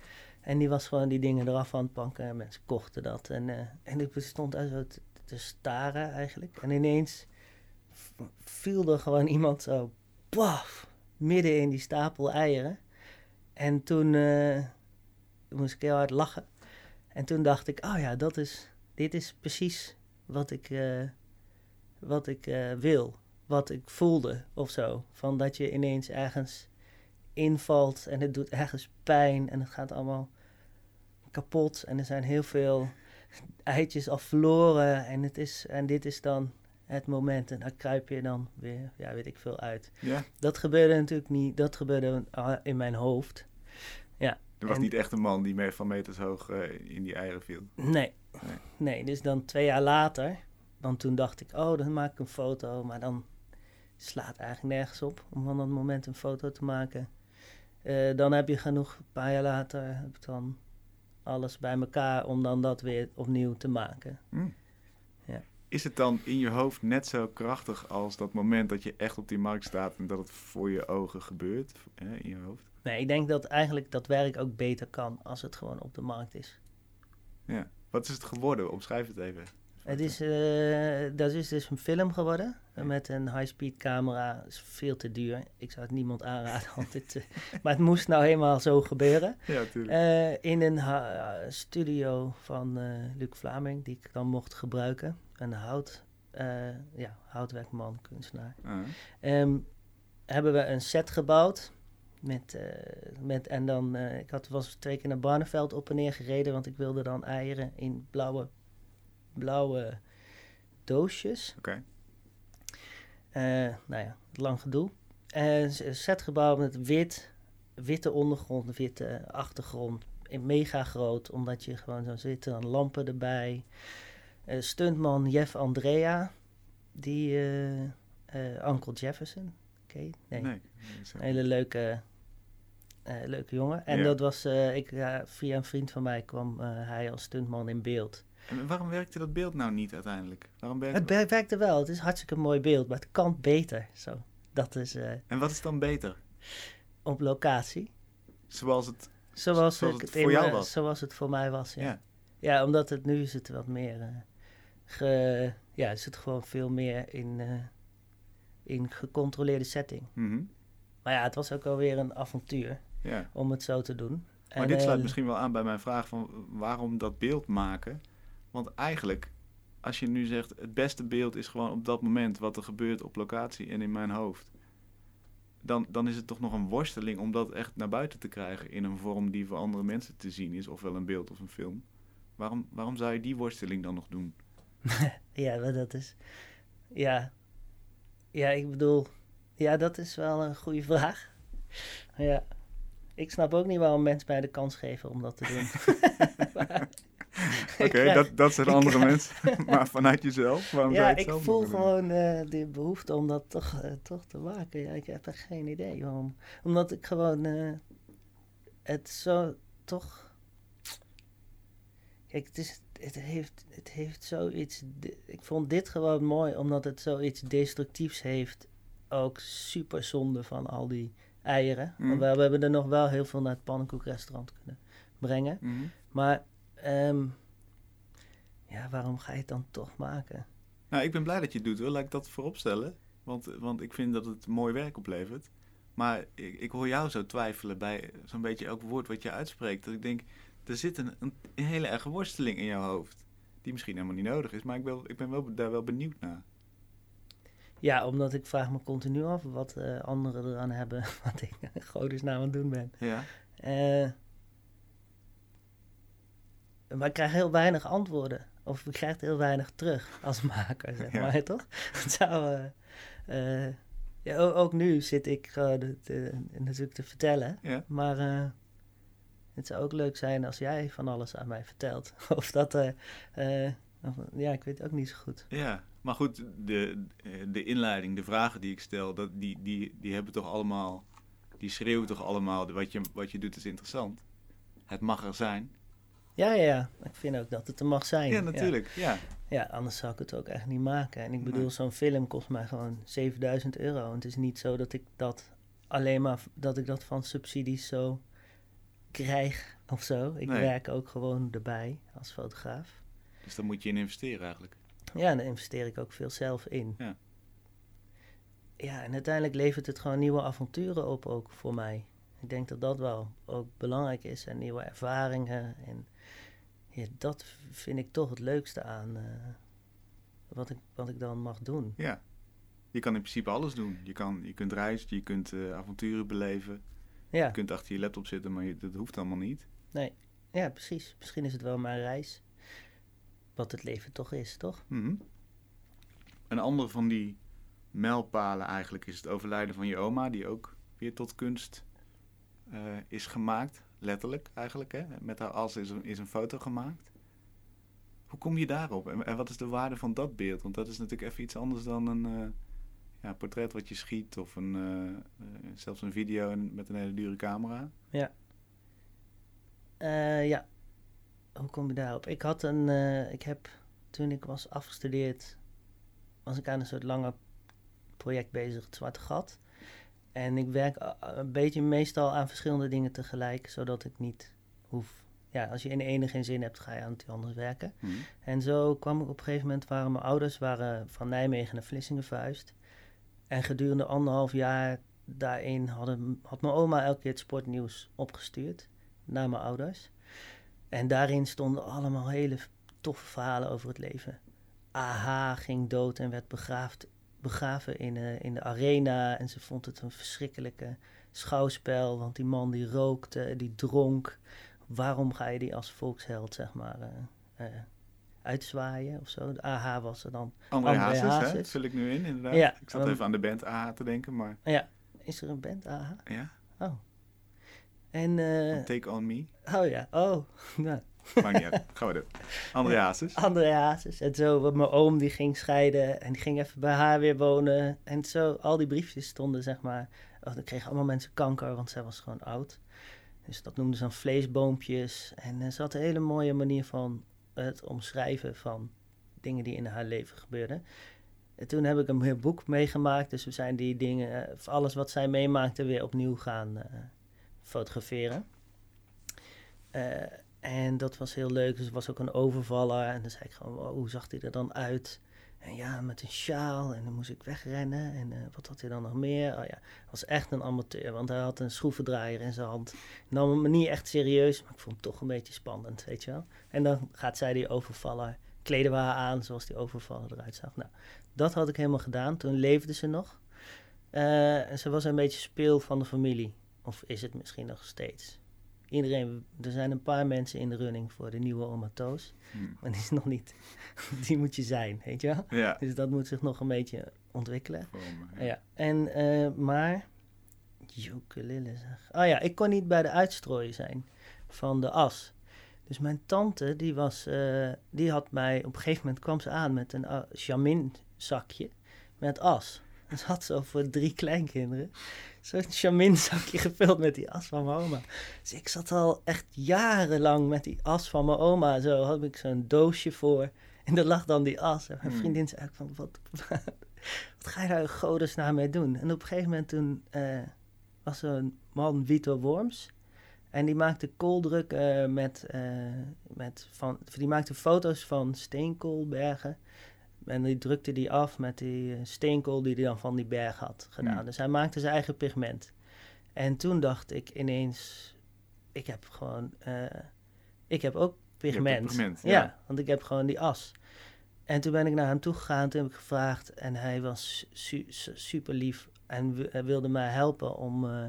En die was gewoon die dingen eraf aan het pakken en mensen kochten dat. En, eh, en ik stond daar zo te, te staren eigenlijk. En ineens viel er gewoon iemand zo, paf, midden in die stapel eieren. En toen eh, moest ik heel hard lachen. En toen dacht ik, oh ja, dat is, dit is precies wat ik, eh, wat ik eh, wil. Wat ik voelde of zo. Van dat je ineens ergens invalt en het doet ergens pijn en het gaat allemaal kapot. En er zijn heel veel eitjes al verloren. En, het is, en dit is dan het moment. En daar kruip je dan weer, ja, weet ik veel, uit. ja. Dat gebeurde natuurlijk niet, dat gebeurde in mijn hoofd. Er was En- niet echt een man die me- van meters hoog eh, in die eieren viel. Nee. Nee. nee. dus dan twee jaar later, dan toen dacht ik, oh, dan maak ik een foto. Maar dan slaat eigenlijk nergens op om van dat moment een foto te maken. Eh, dan heb je genoeg, een paar jaar later heb ik dan alles bij elkaar om dan dat weer opnieuw te maken. Hm. Is het dan in je hoofd net zo krachtig als dat moment dat je echt op die markt staat en dat het voor je ogen gebeurt hè, in je hoofd? Nee, ik denk dat eigenlijk dat werk ook beter kan als het gewoon op de markt is. Ja. Wat is het geworden? Omschrijf het even. Het is, uh, dat is dus een film geworden met een high-speed camera. is veel te duur. Ik zou het niemand aanraden. altijd, uh, maar het moest nou helemaal zo gebeuren. Ja, uh, in een studio van Luc Vlaming, die ik dan mocht gebruiken. Een hout, ja, houtwerkman, kunstenaar. -huh. um, hebben we een set gebouwd. Met, met, en dan, ik had, was twee keer naar Barneveld op en neer gereden, want ik wilde dan eieren in blauwe blauwe doosjes. Oké. Okay. Nou ja, lang gedoe. En uh, setgebouw met wit, witte ondergrond, witte achtergrond. In mega groot, omdat je gewoon zo zit. Dan lampen erbij. Uh, stuntman Jeff Andrea, die uh, Uncle Jefferson. Oké, okay? nee. nee een hele leuke, leuke jongen. En ja. dat was, ik, ja, via een vriend van mij kwam hij als stuntman in beeld. En waarom werkte dat beeld nou niet uiteindelijk? Waarom werkte het dat? werkte wel. Het is hartstikke een mooi beeld, maar het kan beter. Zo, dat is, uh, en wat is dan beter? Op locatie. Zoals het, zoals, zoals het, het voor jou was? Zoals het voor mij was, ja. Ja, ja omdat het nu is het wat meer... Uh, ge, ja, is het gewoon veel meer in, uh, in gecontroleerde setting. Mm -hmm. Maar ja, het was ook alweer een avontuur ja. om het zo te doen. Maar en, dit sluit misschien wel aan bij mijn vraag van waarom dat beeld maken... Want eigenlijk, als je nu zegt, het beste beeld is gewoon op dat moment wat er gebeurt op locatie en in mijn hoofd. Dan, dan is het toch nog een worsteling om dat echt naar buiten te krijgen in een vorm die voor andere mensen te zien is, ofwel een beeld of een film. Waarom, waarom zou je die worsteling dan nog doen? ja, maar dat is. Ja. Ja, ik bedoel. Ja, dat is wel een goede vraag. Ja. Ik snap ook niet waarom mensen mij de kans geven om dat te doen. Oké, okay, dat, dat zijn andere mensen. maar vanuit jezelf? Waarom ja, ik voel gewoon uh, de behoefte om dat toch, uh, toch te maken. Ja, ik heb er geen idee waarom. Omdat ik gewoon uh, het zo toch. Kijk, het, is, het, heeft, het heeft zoiets. Ik vond dit gewoon mooi, omdat het zoiets destructiefs heeft. Ook super zonde van al die eieren. Mm. We, we, hebben er nog wel heel veel naar het pannenkoekrestaurant kunnen brengen. Mm. Maar Um, ja, waarom ga je het dan toch maken? Nou, ik ben blij dat je het doet hoor. Laat ik dat voorop stellen. Want, want ik vind dat het mooi werk oplevert. Maar ik, ik hoor jou zo twijfelen bij zo'n beetje elk woord wat je uitspreekt. Dat ik denk, er zit een, een, hele erge worsteling in jouw hoofd. Die misschien helemaal niet nodig is. Maar ik ben, ik ben wel, daar wel benieuwd naar. Ja, omdat ik vraag me continu af wat uh, anderen eraan hebben. Wat ik godesnaam aan het doen ben. Ja. Uh, maar ik krijg heel weinig antwoorden. Of ik krijg heel weinig terug als maker, zeg ja. maar, toch? Het zou, uh, uh, ja, ook nu zit ik uh, natuurlijk te vertellen. Ja. Maar het zou ook leuk zijn als jij van alles aan mij vertelt. of dat, of, ja, ik weet het ook niet zo goed. Ja, maar goed, de, de inleiding, de vragen die ik stel, dat, die, die, die hebben toch allemaal, die schreeuwen toch allemaal, wat je, wat je doet is interessant. Het mag er zijn. Ja, ja, ja. Ik vind ook dat het er mag zijn. Ja, natuurlijk. Ja. ja. anders zou ik het ook echt niet maken. En ik bedoel, nee. zo'n film kost mij gewoon 7000 euro. En het is niet zo dat ik dat alleen maar dat ik dat van subsidies zo krijg of zo. Ik Nee. werk ook gewoon erbij als fotograaf. Dus daar moet je in investeren eigenlijk. Ja, en daar investeer ik ook veel zelf in. Ja. Ja, en uiteindelijk levert het gewoon nieuwe avonturen op ook voor mij. Ik denk dat dat wel ook belangrijk is. En nieuwe ervaringen. En ja, dat vind ik toch het leukste aan eh, wat, ik, wat ik dan mag doen. Ja. Je kan in principe alles doen. Je, kan, je kunt reizen, je kunt eh, avonturen beleven. Ja, Je kunt achter je laptop zitten, maar je, dat hoeft allemaal niet. nee. Ja, precies. Misschien is het wel mijn reis. Wat het leven toch is, toch? Mhm. Een andere van die mijlpalen eigenlijk is het overlijden van je oma, die ook weer tot kunst eh, is gemaakt. Letterlijk eigenlijk, hè? met haar as is een, is een foto gemaakt. Hoe kom je daarop? En, en wat is de waarde van dat beeld? Want dat is natuurlijk even iets anders dan een eh, ja, portret wat je schiet of een, eh, eh, zelfs een video met een hele dure camera. Eh, ja. Hoe kom je daarop? Ik had een... ik heb... Toen ik was afgestudeerd... was ik aan een soort langer project bezig, het Zwarte Gat. En ik werk een beetje meestal aan verschillende dingen tegelijk... zodat ik niet hoef... ja, als je in de ene geen zin hebt, ga je aan het anders werken. Mhm. En zo kwam ik op een gegeven moment, waren mijn ouders waren van Nijmegen naar Vlissingen verhuisd. En gedurende anderhalf jaar daarin hadden, had mijn oma elke keer het sportnieuws opgestuurd naar mijn ouders. En daarin stonden allemaal hele toffe verhalen over het leven. AHA ging dood en werd begraafd, begraven in, eh, in de arena. En ze vond het een verschrikkelijke schouwspel, want die man die rookte, die dronk. Waarom ga je die als volksheld, zeg maar, eh, eh, uitzwaaien of zo? De AHA was er dan. André André Hazes, hè? Vul ik nu in, inderdaad. Ja, ik zat um, even aan de band AH te denken, maar Ja, is er een band AHA? ja. Oh. En, eh, Take On Me. oh ja, oh. Nou, Maakt niet uit. Gaan we doen. André. Hazes. André Hazes. En zo, mijn oom die ging scheiden en die ging even bij haar weer wonen. En zo, al die briefjes stonden zeg maar... Oh, dan kregen allemaal mensen kanker, want zij was gewoon oud. Dus dat noemden ze dan vleesboompjes. En eh, ze had een hele mooie manier van het omschrijven van dingen die in haar leven gebeurden. En toen heb ik een boek meegemaakt. Dus we zijn die dingen, eh, alles wat zij meemaakte, weer opnieuw gaan eh, fotograferen. Eh, en dat was heel leuk. Dus er was ook een overvaller. En dan zei ik gewoon, hoe zag hij er dan uit? En ja, met een sjaal. En dan moest ik wegrennen. En eh, wat had hij dan nog meer? Oh ja, was echt een amateur. Want hij had een schroevendraaier in zijn hand. Nam me niet echt serieus. Maar ik vond het toch een beetje spannend, weet je wel. En dan gaat zij die overvaller, kleden we haar aan zoals die overvaller eruit zag. Nou, dat had ik helemaal gedaan. Toen leefde ze nog. Eh, en ze was een beetje speel van de familie. Of is het misschien nog steeds? Iedereen, er zijn een paar mensen in de running voor de nieuwe oma Toos. Hm. Maar die is nog niet. Die moet je zijn, weet je wel? Ja. Dus dat moet zich nog een beetje ontwikkelen. Me, Ja, en, eh, maar... Ukulele zeg. Oh ja, ik kon niet bij de uitstrooien zijn van de as. Dus mijn tante, die was... eh, die had mij... Op een gegeven moment kwam ze aan met een uh, Jamin zakje met as. Ze had zo voor drie kleinkinderen zo'n Jamin zakje gevuld met die as van mijn oma. Dus ik zat al echt jarenlang met die as van mijn oma. Zo had ik zo'n doosje voor. En daar lag dan die as. En mijn Hmm. vriendin zei ook van, wat, wat ga je daar godesnaam mee doen? En op een gegeven moment toen eh, was er een man, Vito Worms. En die maakte kooldruk eh, met, eh, met van, die maakte foto's van steenkoolbergen. En die drukte die af met die eh, steenkool die hij dan van die berg had gedaan. Hmm. Dus hij maakte zijn eigen pigment. En toen dacht ik ineens, ik heb gewoon, eh, ik heb ook pigment. ja. ja. want ik heb gewoon die as. En toen ben ik naar hem toe gegaan, toen heb ik gevraagd en hij was su- su- super lief en hij wilde mij helpen om, eh,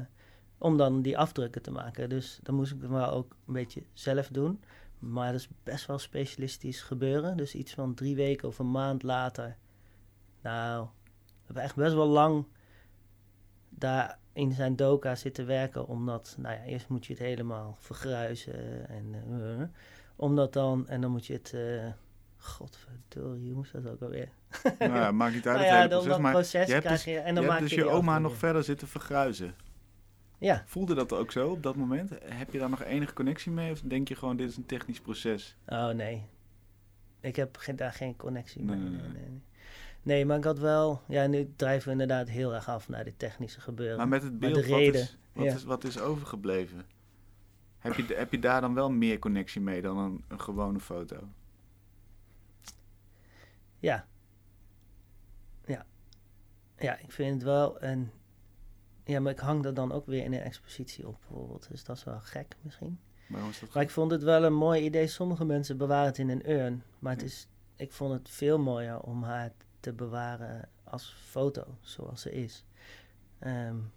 om dan die afdrukken te maken. Dus dan moest ik het maar ook een beetje zelf doen. Maar dat is best wel specialistisch gebeuren. Dus iets van drie weken of een maand later. Nou, we hebben echt best wel lang daar in zijn doka zitten werken. Omdat, nou ja, eerst moet je het helemaal vergruizen. En, eh, omdat dan, en dan moet je het, eh godverdorie, hoe moest dat ook alweer? Nou ja, maakt niet uit Nou het ja, hele dan proces. dat Maar proces je hebt krijg dus, je, en je dan hebt maak dus je je oma nog verder zitten vergruizen. Ja, Voelde dat ook zo op dat moment? Heb je daar nog enige connectie mee? Of denk je gewoon, dit is een technisch proces? Oh nee. Ik heb geen, daar geen connectie Nee, mee. nee, Nee, maar ik had wel... Ja, nu drijven we inderdaad heel erg af naar dit technische gebeuren. Maar met het beeld, de wat, reden, is, wat, ja. is, wat is overgebleven? Heb je, heb je daar dan wel meer connectie mee dan een, een gewone foto? Ja. Ja. Ja, ik vind het wel een... Ja, maar ik hang dat dan ook weer in een expositie op, bijvoorbeeld. Dus dat is wel gek misschien. Dat Maar ik vond het wel een mooi idee. Sommige mensen bewaren het in een urn. Maar het is, ik vond het veel mooier om haar te bewaren als foto, zoals ze is. Ehm, En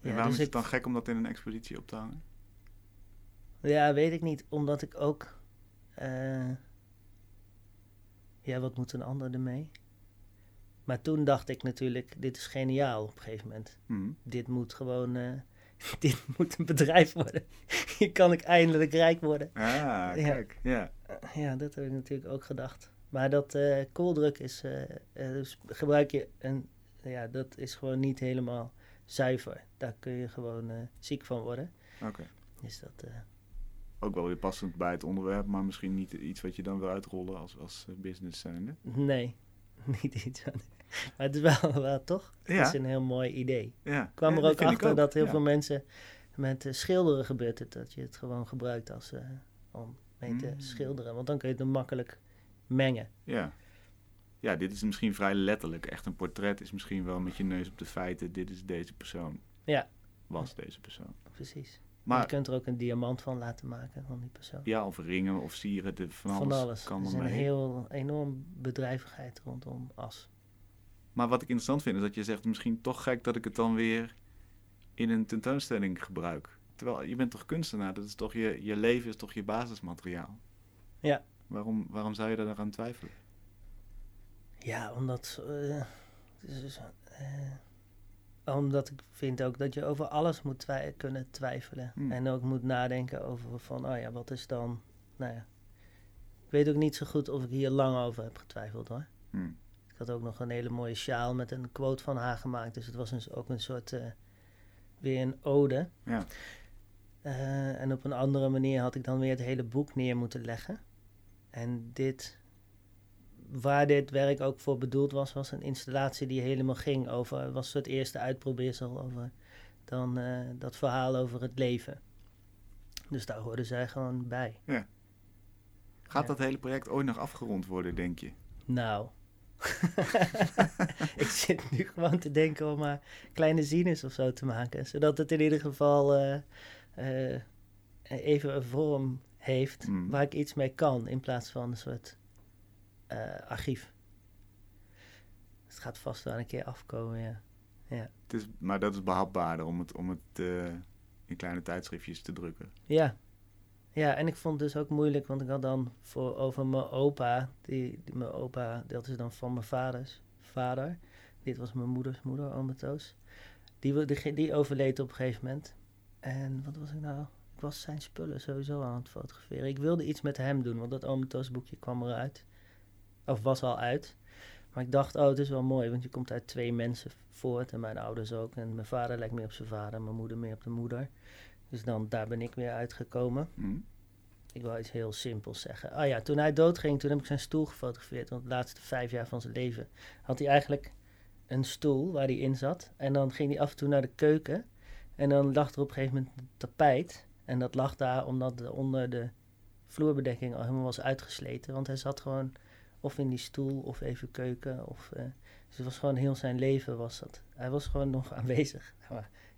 ja, waarom dus is het dan gek om dat in een expositie op te hangen? ja, weet ik niet. Omdat ik ook... eh, ja, wat moet een ander ermee? Maar toen dacht ik natuurlijk, dit is geniaal op een gegeven moment. Hm. Dit moet gewoon... eh, dit moet een bedrijf worden. Hier kan ik eindelijk rijk worden. Ah, kijk. Ja. Ja, dat heb ik natuurlijk ook gedacht. Maar dat eh kooldruk is, eh, eh, dus gebruik je een, ja, dat is gewoon niet helemaal zuiver. Daar kun je gewoon eh, ziek van worden. Oké. Dus dat, eh, Ook wel weer passend bij het onderwerp, maar misschien niet iets wat je dan wil uitrollen als, als eh, business zijnde. nee, niet iets. Maar het is wel, wel toch? Het Ja. is een heel mooi idee. Ik Ja. kwam Ja, er ook ik achter dat heel veel mensen met eh, schilderen gebeurt het dat je het gewoon gebruikt als, eh, om mee te Mm. schilderen. Want dan kun je het makkelijk mengen. Ja. Ja, dit is misschien vrij letterlijk. Echt een portret is misschien wel met je neus op de feiten. Dit is deze persoon. Ja. Was deze persoon. Precies. Je Maar kunt er ook een diamant van laten maken van die persoon. ja, of ringen of sieren. De, van, alles van alles. kan er is een heel enorm bedrijvigheid rondom as. Maar wat ik interessant vind is dat je zegt... misschien toch gek dat ik het dan weer in een tentoonstelling gebruik. Terwijl je bent toch kunstenaar? Dat is toch je, je leven is toch je basismateriaal? Ja. Waarom, waarom zou je daar aan twijfelen? Ja, omdat. eh, dus, eh, omdat ik vind ook dat je over alles moet twij- kunnen twijfelen. Hmm. En ook moet nadenken over van, oh ja, wat is dan. Nou ja. Ik weet ook niet zo goed of ik hier lang over heb getwijfeld hoor. Hm. Ik had ook nog een hele mooie sjaal met een quote van haar gemaakt. Dus het was een, ook een soort. eh, weer een ode. Ja. Eh, en op een andere manier had ik dan weer het hele boek neer moeten leggen. En dit, waar dit werk ook voor bedoeld was, was een installatie die helemaal ging over, was het eerste uitprobeersel over dan eh, dat verhaal over het leven. Dus daar hoorden zij gewoon bij. Gaat Ja. dat hele project ooit nog afgerond worden, denk je? Nou. ik zit nu gewoon te denken om maar kleine zines of zo te maken. Zodat het in ieder geval eh, eh, even een vorm heeft Mm. waar ik iets mee kan. In plaats van een soort eh, archief. Het gaat vast wel een keer afkomen, ja. Het is, maar dat is behapbaarder om het, om het eh, in kleine tijdschriftjes te drukken. Ja. Ja, en ik vond het dus ook moeilijk, want ik had dan voor over mijn opa, die, die mijn opa, dat is dan van mijn vaders vader. Dit was mijn moeders moeder, ome Toos. Die, die, die overleed op een gegeven moment. En wat was ik nou? Ik was zijn spullen sowieso aan het fotograferen. Ik wilde iets met hem doen, want dat Toos boekje kwam eruit. Of was al uit. Maar ik dacht, oh, het is wel mooi, want je komt uit twee mensen voort. En mijn ouders ook. En mijn vader lijkt meer op zijn vader, mijn moeder meer op de moeder. Dus dan, daar ben ik weer uitgekomen. Hm? Ik wil iets heel simpels zeggen. Ah ja, toen hij doodging, toen heb ik zijn stoel gefotografeerd. Want de laatste vijf jaar van zijn leven had hij eigenlijk een stoel waar hij in zat. En dan ging hij af en toe naar de keuken. En dan lag er op een gegeven moment een tapijt. En dat lag daar omdat de, onder de vloerbedekking al helemaal was uitgesleten. Want hij zat gewoon of in die stoel of even keuken. Of, eh, dus het was gewoon heel zijn leven was dat. Hij was gewoon nog aanwezig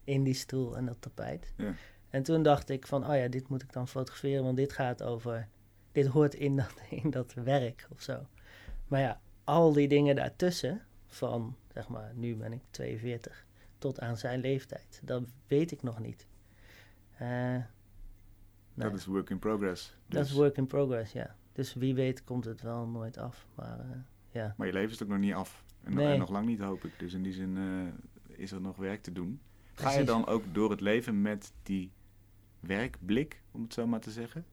in die stoel en dat tapijt. Ja. En toen dacht ik van, oh ja, dit moet ik dan fotograferen, want dit gaat over, dit hoort in dat, in dat werk of zo. Maar ja, al die dingen daartussen, van zeg maar, nu ben ik 42, tot aan zijn leeftijd, dat weet ik nog niet. Eh, nou, Dat is work in progress. dat Dus- is work in progress, ja. Dus wie weet komt het wel nooit af. Maar eh, ja, Maar je leven is ook nog niet af. En, Nee. en nog lang niet, hoop ik. Dus in die zin eh, is er nog werk te doen. Ga je dan ook door het leven met die werkblik, om het zo maar te zeggen?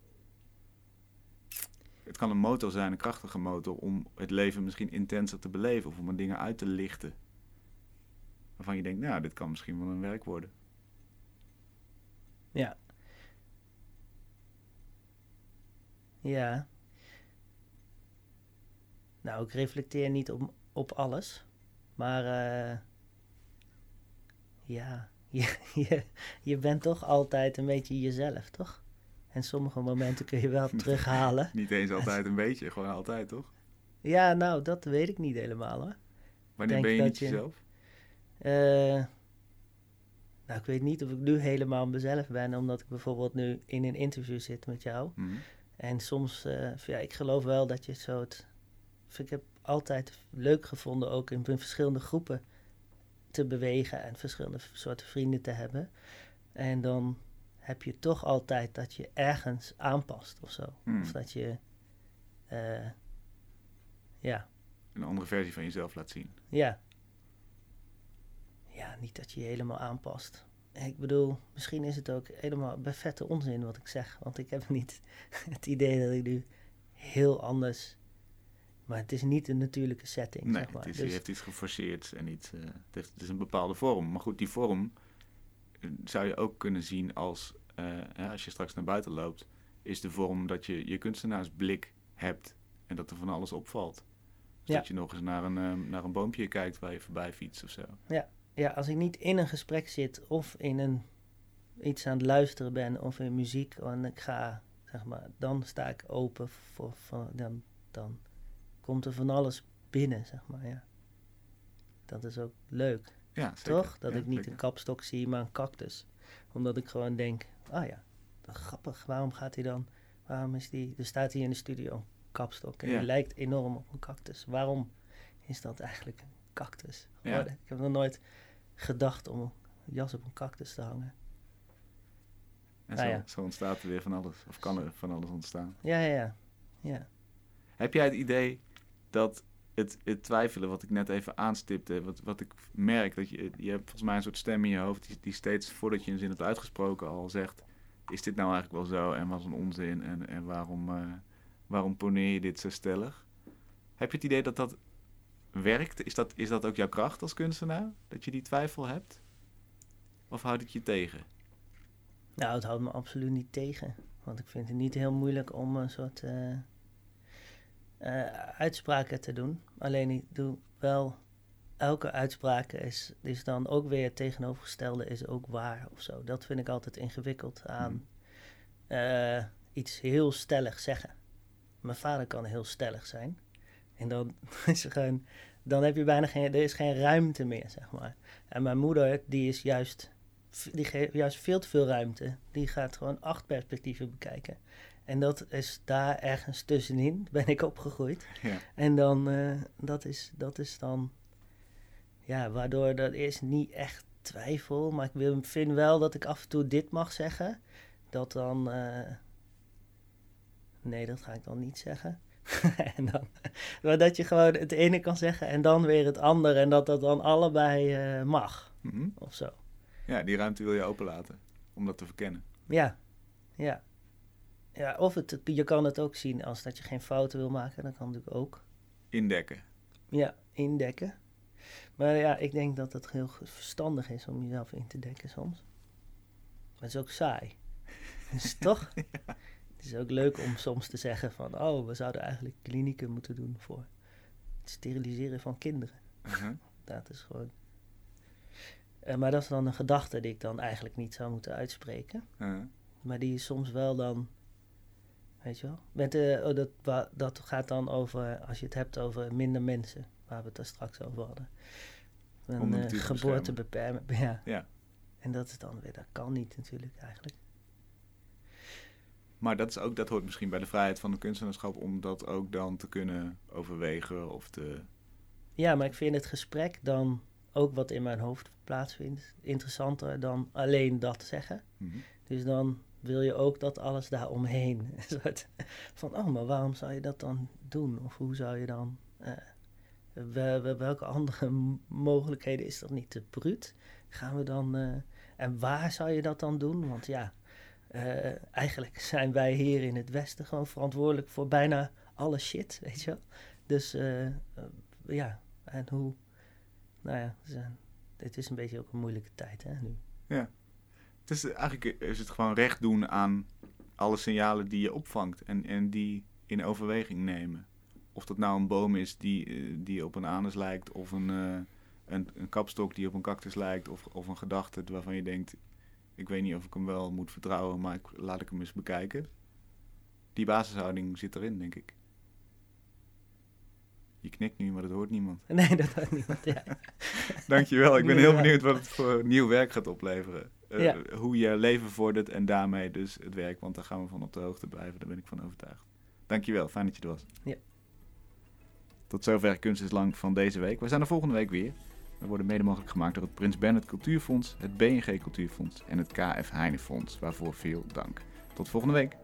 Het kan een motor zijn, een krachtige motor, om het leven misschien intenser te beleven of om er dingen uit te lichten. Waarvan je denkt, nou, dit kan misschien wel een werk worden. ja. Ja. Nou, ik reflecteer niet op, op alles. Maar eh, ja, je, je, je bent toch altijd een beetje jezelf, toch? En sommige momenten kun je wel terughalen. Niet eens altijd een beetje, gewoon altijd, toch? Ja, nou, dat weet ik niet helemaal hoor. Wanneer Denk ben je niet je- jezelf? Eh, nou, ik weet niet of ik nu helemaal mezelf ben, omdat ik bijvoorbeeld nu in een interview zit met jou. Mhm. En soms, eh, ja, ik geloof wel dat je zo het. Ik heb altijd leuk gevonden ook in, in verschillende groepen te bewegen en verschillende soorten vrienden te hebben. En dan heb je toch altijd dat je ergens aanpast of zo. Hmm. Of dat je. eh, ja, Een andere versie van jezelf laat zien. ja. Ja, niet dat je je helemaal aanpast. Ik bedoel, misschien is het ook helemaal bij vette onzin wat ik zeg. Want ik heb niet het idee dat ik nu heel anders... Maar het is niet een natuurlijke setting, Nee, zeg maar. het, is, Dus- je heeft iets geforceerd en iets, eh, het, heeft, het is een bepaalde vorm. Maar goed, die vorm eh, zou je ook kunnen zien als, eh, als je straks naar buiten loopt, is de vorm dat je je kunstenaarsblik hebt en dat er van alles opvalt. Dus Ja. dat je nog eens naar een, naar een boompje kijkt waar je voorbij fietst of zo. ja, als ik niet in een gesprek zit of in een iets aan het luisteren ben of in muziek en ik ga, zeg maar, dan sta ik open voor, voor dan, dan komt er van alles binnen, zeg maar, ja. Dat is ook leuk, Ja, zeker. toch? Dat Ja, ik niet zeker. een kapstok zie, maar een cactus. Omdat ik gewoon denk, ah ja, dat grappig, waarom gaat hij dan, waarom is die, er staat hij in de studio, een kapstok, en Ja. die lijkt enorm op een cactus. Waarom is dat eigenlijk een cactus Ja. geworden? Ik heb nog nooit gedacht om een jas op een cactus te hangen. En Nou zo, ja. zo ontstaat er weer van alles. Of kan er van alles ontstaan. Ja, ja, ja. ja. Heb jij het idee dat het, het twijfelen, wat ik net even aanstipte, wat, wat ik merk, dat je, je hebt volgens mij een soort stem in je hoofd die, die steeds voordat je een zin hebt uitgesproken al zegt, is dit nou eigenlijk wel zo en wat een onzin en, en waarom, eh, waarom poneer je dit zo stellig? Heb je het idee dat dat werkt? Is dat, is dat ook jouw kracht als kunstenaar? Dat je die twijfel hebt? Of houdt het je tegen? Nou, het houdt me absoluut niet tegen. Want ik vind het niet heel moeilijk om een soort eh, eh, uitspraken te doen. Alleen ik doe wel... Elke uitspraak is, is dan ook weer het tegenovergestelde is ook waar of zo. Dat vind ik altijd ingewikkeld aan eh, iets heel stellig zeggen. Mijn vader kan heel stellig zijn. En dan is er. Dan heb je bijna geen... Er is geen ruimte meer, zeg maar. En mijn moeder, die is juist die geeft juist veel te veel ruimte. Die gaat gewoon acht perspectieven bekijken. En dat is daar ergens tussenin, ben ik opgegroeid. Ja. En dan, eh, dat, is, dat is dan, ja, waardoor dat is niet echt twijfel. Maar ik wil, vind wel dat ik af en toe dit mag zeggen. Dat dan, eh, nee, dat ga ik dan niet zeggen. en dan, maar dat je gewoon het ene kan zeggen en dan weer het andere. En dat dat dan allebei eh, mag, Mhm. of zo. Ja, die ruimte wil je openlaten om dat te verkennen. Ja, ja. Ja, of het, je kan het ook zien als dat je geen fouten wil maken. Dat kan natuurlijk ook. Indekken. Ja, indekken. Maar ja, ik denk dat het heel verstandig is om jezelf in te dekken soms. Maar het is ook saai. Dus toch? Het is ook leuk om soms te zeggen van... Oh, we zouden eigenlijk klinieken moeten doen voor het steriliseren van kinderen. Mhm. Dat is gewoon... Eh, maar dat is dan een gedachte die ik dan eigenlijk niet zou moeten uitspreken. Uh, Maar die is soms wel dan, weet je wel. Met, eh, oh, dat, wa- dat gaat dan over, als je het hebt over minder mensen, waar we het daar straks over hadden. Een de eh, natuur te geboorte beperken. Ja. Ja. En dat is dan weer, dat kan niet natuurlijk eigenlijk. Maar dat, is ook, dat hoort misschien bij de vrijheid van de kunstenaarschap om dat ook dan te kunnen overwegen of te... Ja, maar ik vind het gesprek dan ook wat in mijn hoofd plaatsvindt interessanter dan alleen dat zeggen. Mhm. Dus dan wil je ook dat alles daaromheen. Een soort van, oh, maar waarom zou je dat dan doen? Of hoe zou je dan. eh, we- we- welke andere mogelijkheden is dat niet te bruut? Gaan we dan. eh, en waar zou je dat dan doen? Want ja, eh, eigenlijk zijn wij hier in het Westen gewoon verantwoordelijk voor bijna alle shit, weet je wel? Dus ja, en hoe. Nou ja, het is een beetje ook een moeilijke tijd, hè, nu. Het is, eigenlijk is het gewoon recht doen aan alle signalen die je opvangt en, en die in overweging nemen. Of dat nou een boom is die, eh, die op een anus lijkt, of een, eh, een, een kapstok die op een cactus lijkt, of, of een gedachte waarvan je denkt, ik weet niet of ik hem wel moet vertrouwen, maar ik, laat ik hem eens bekijken. Die basishouding zit erin, denk ik. Je knikt nu, maar dat hoort niemand. Nee, dat had niemand. Ja. Dankjewel. Ik ben heel benieuwd wat het voor nieuw werk gaat opleveren. Eh, Ja. Hoe je leven vordert en daarmee dus het werk. Want daar gaan we van op de hoogte blijven. Daar ben ik van overtuigd. Dankjewel. Fijn dat je er was. Ja. Tot zover Kunst is Lang van deze week. We zijn er volgende week weer. We worden mede mogelijk gemaakt door het Prins Bernhard Cultuurfonds, het BNG Cultuurfonds en het KF Heine Fonds. Waarvoor veel dank. Tot volgende week.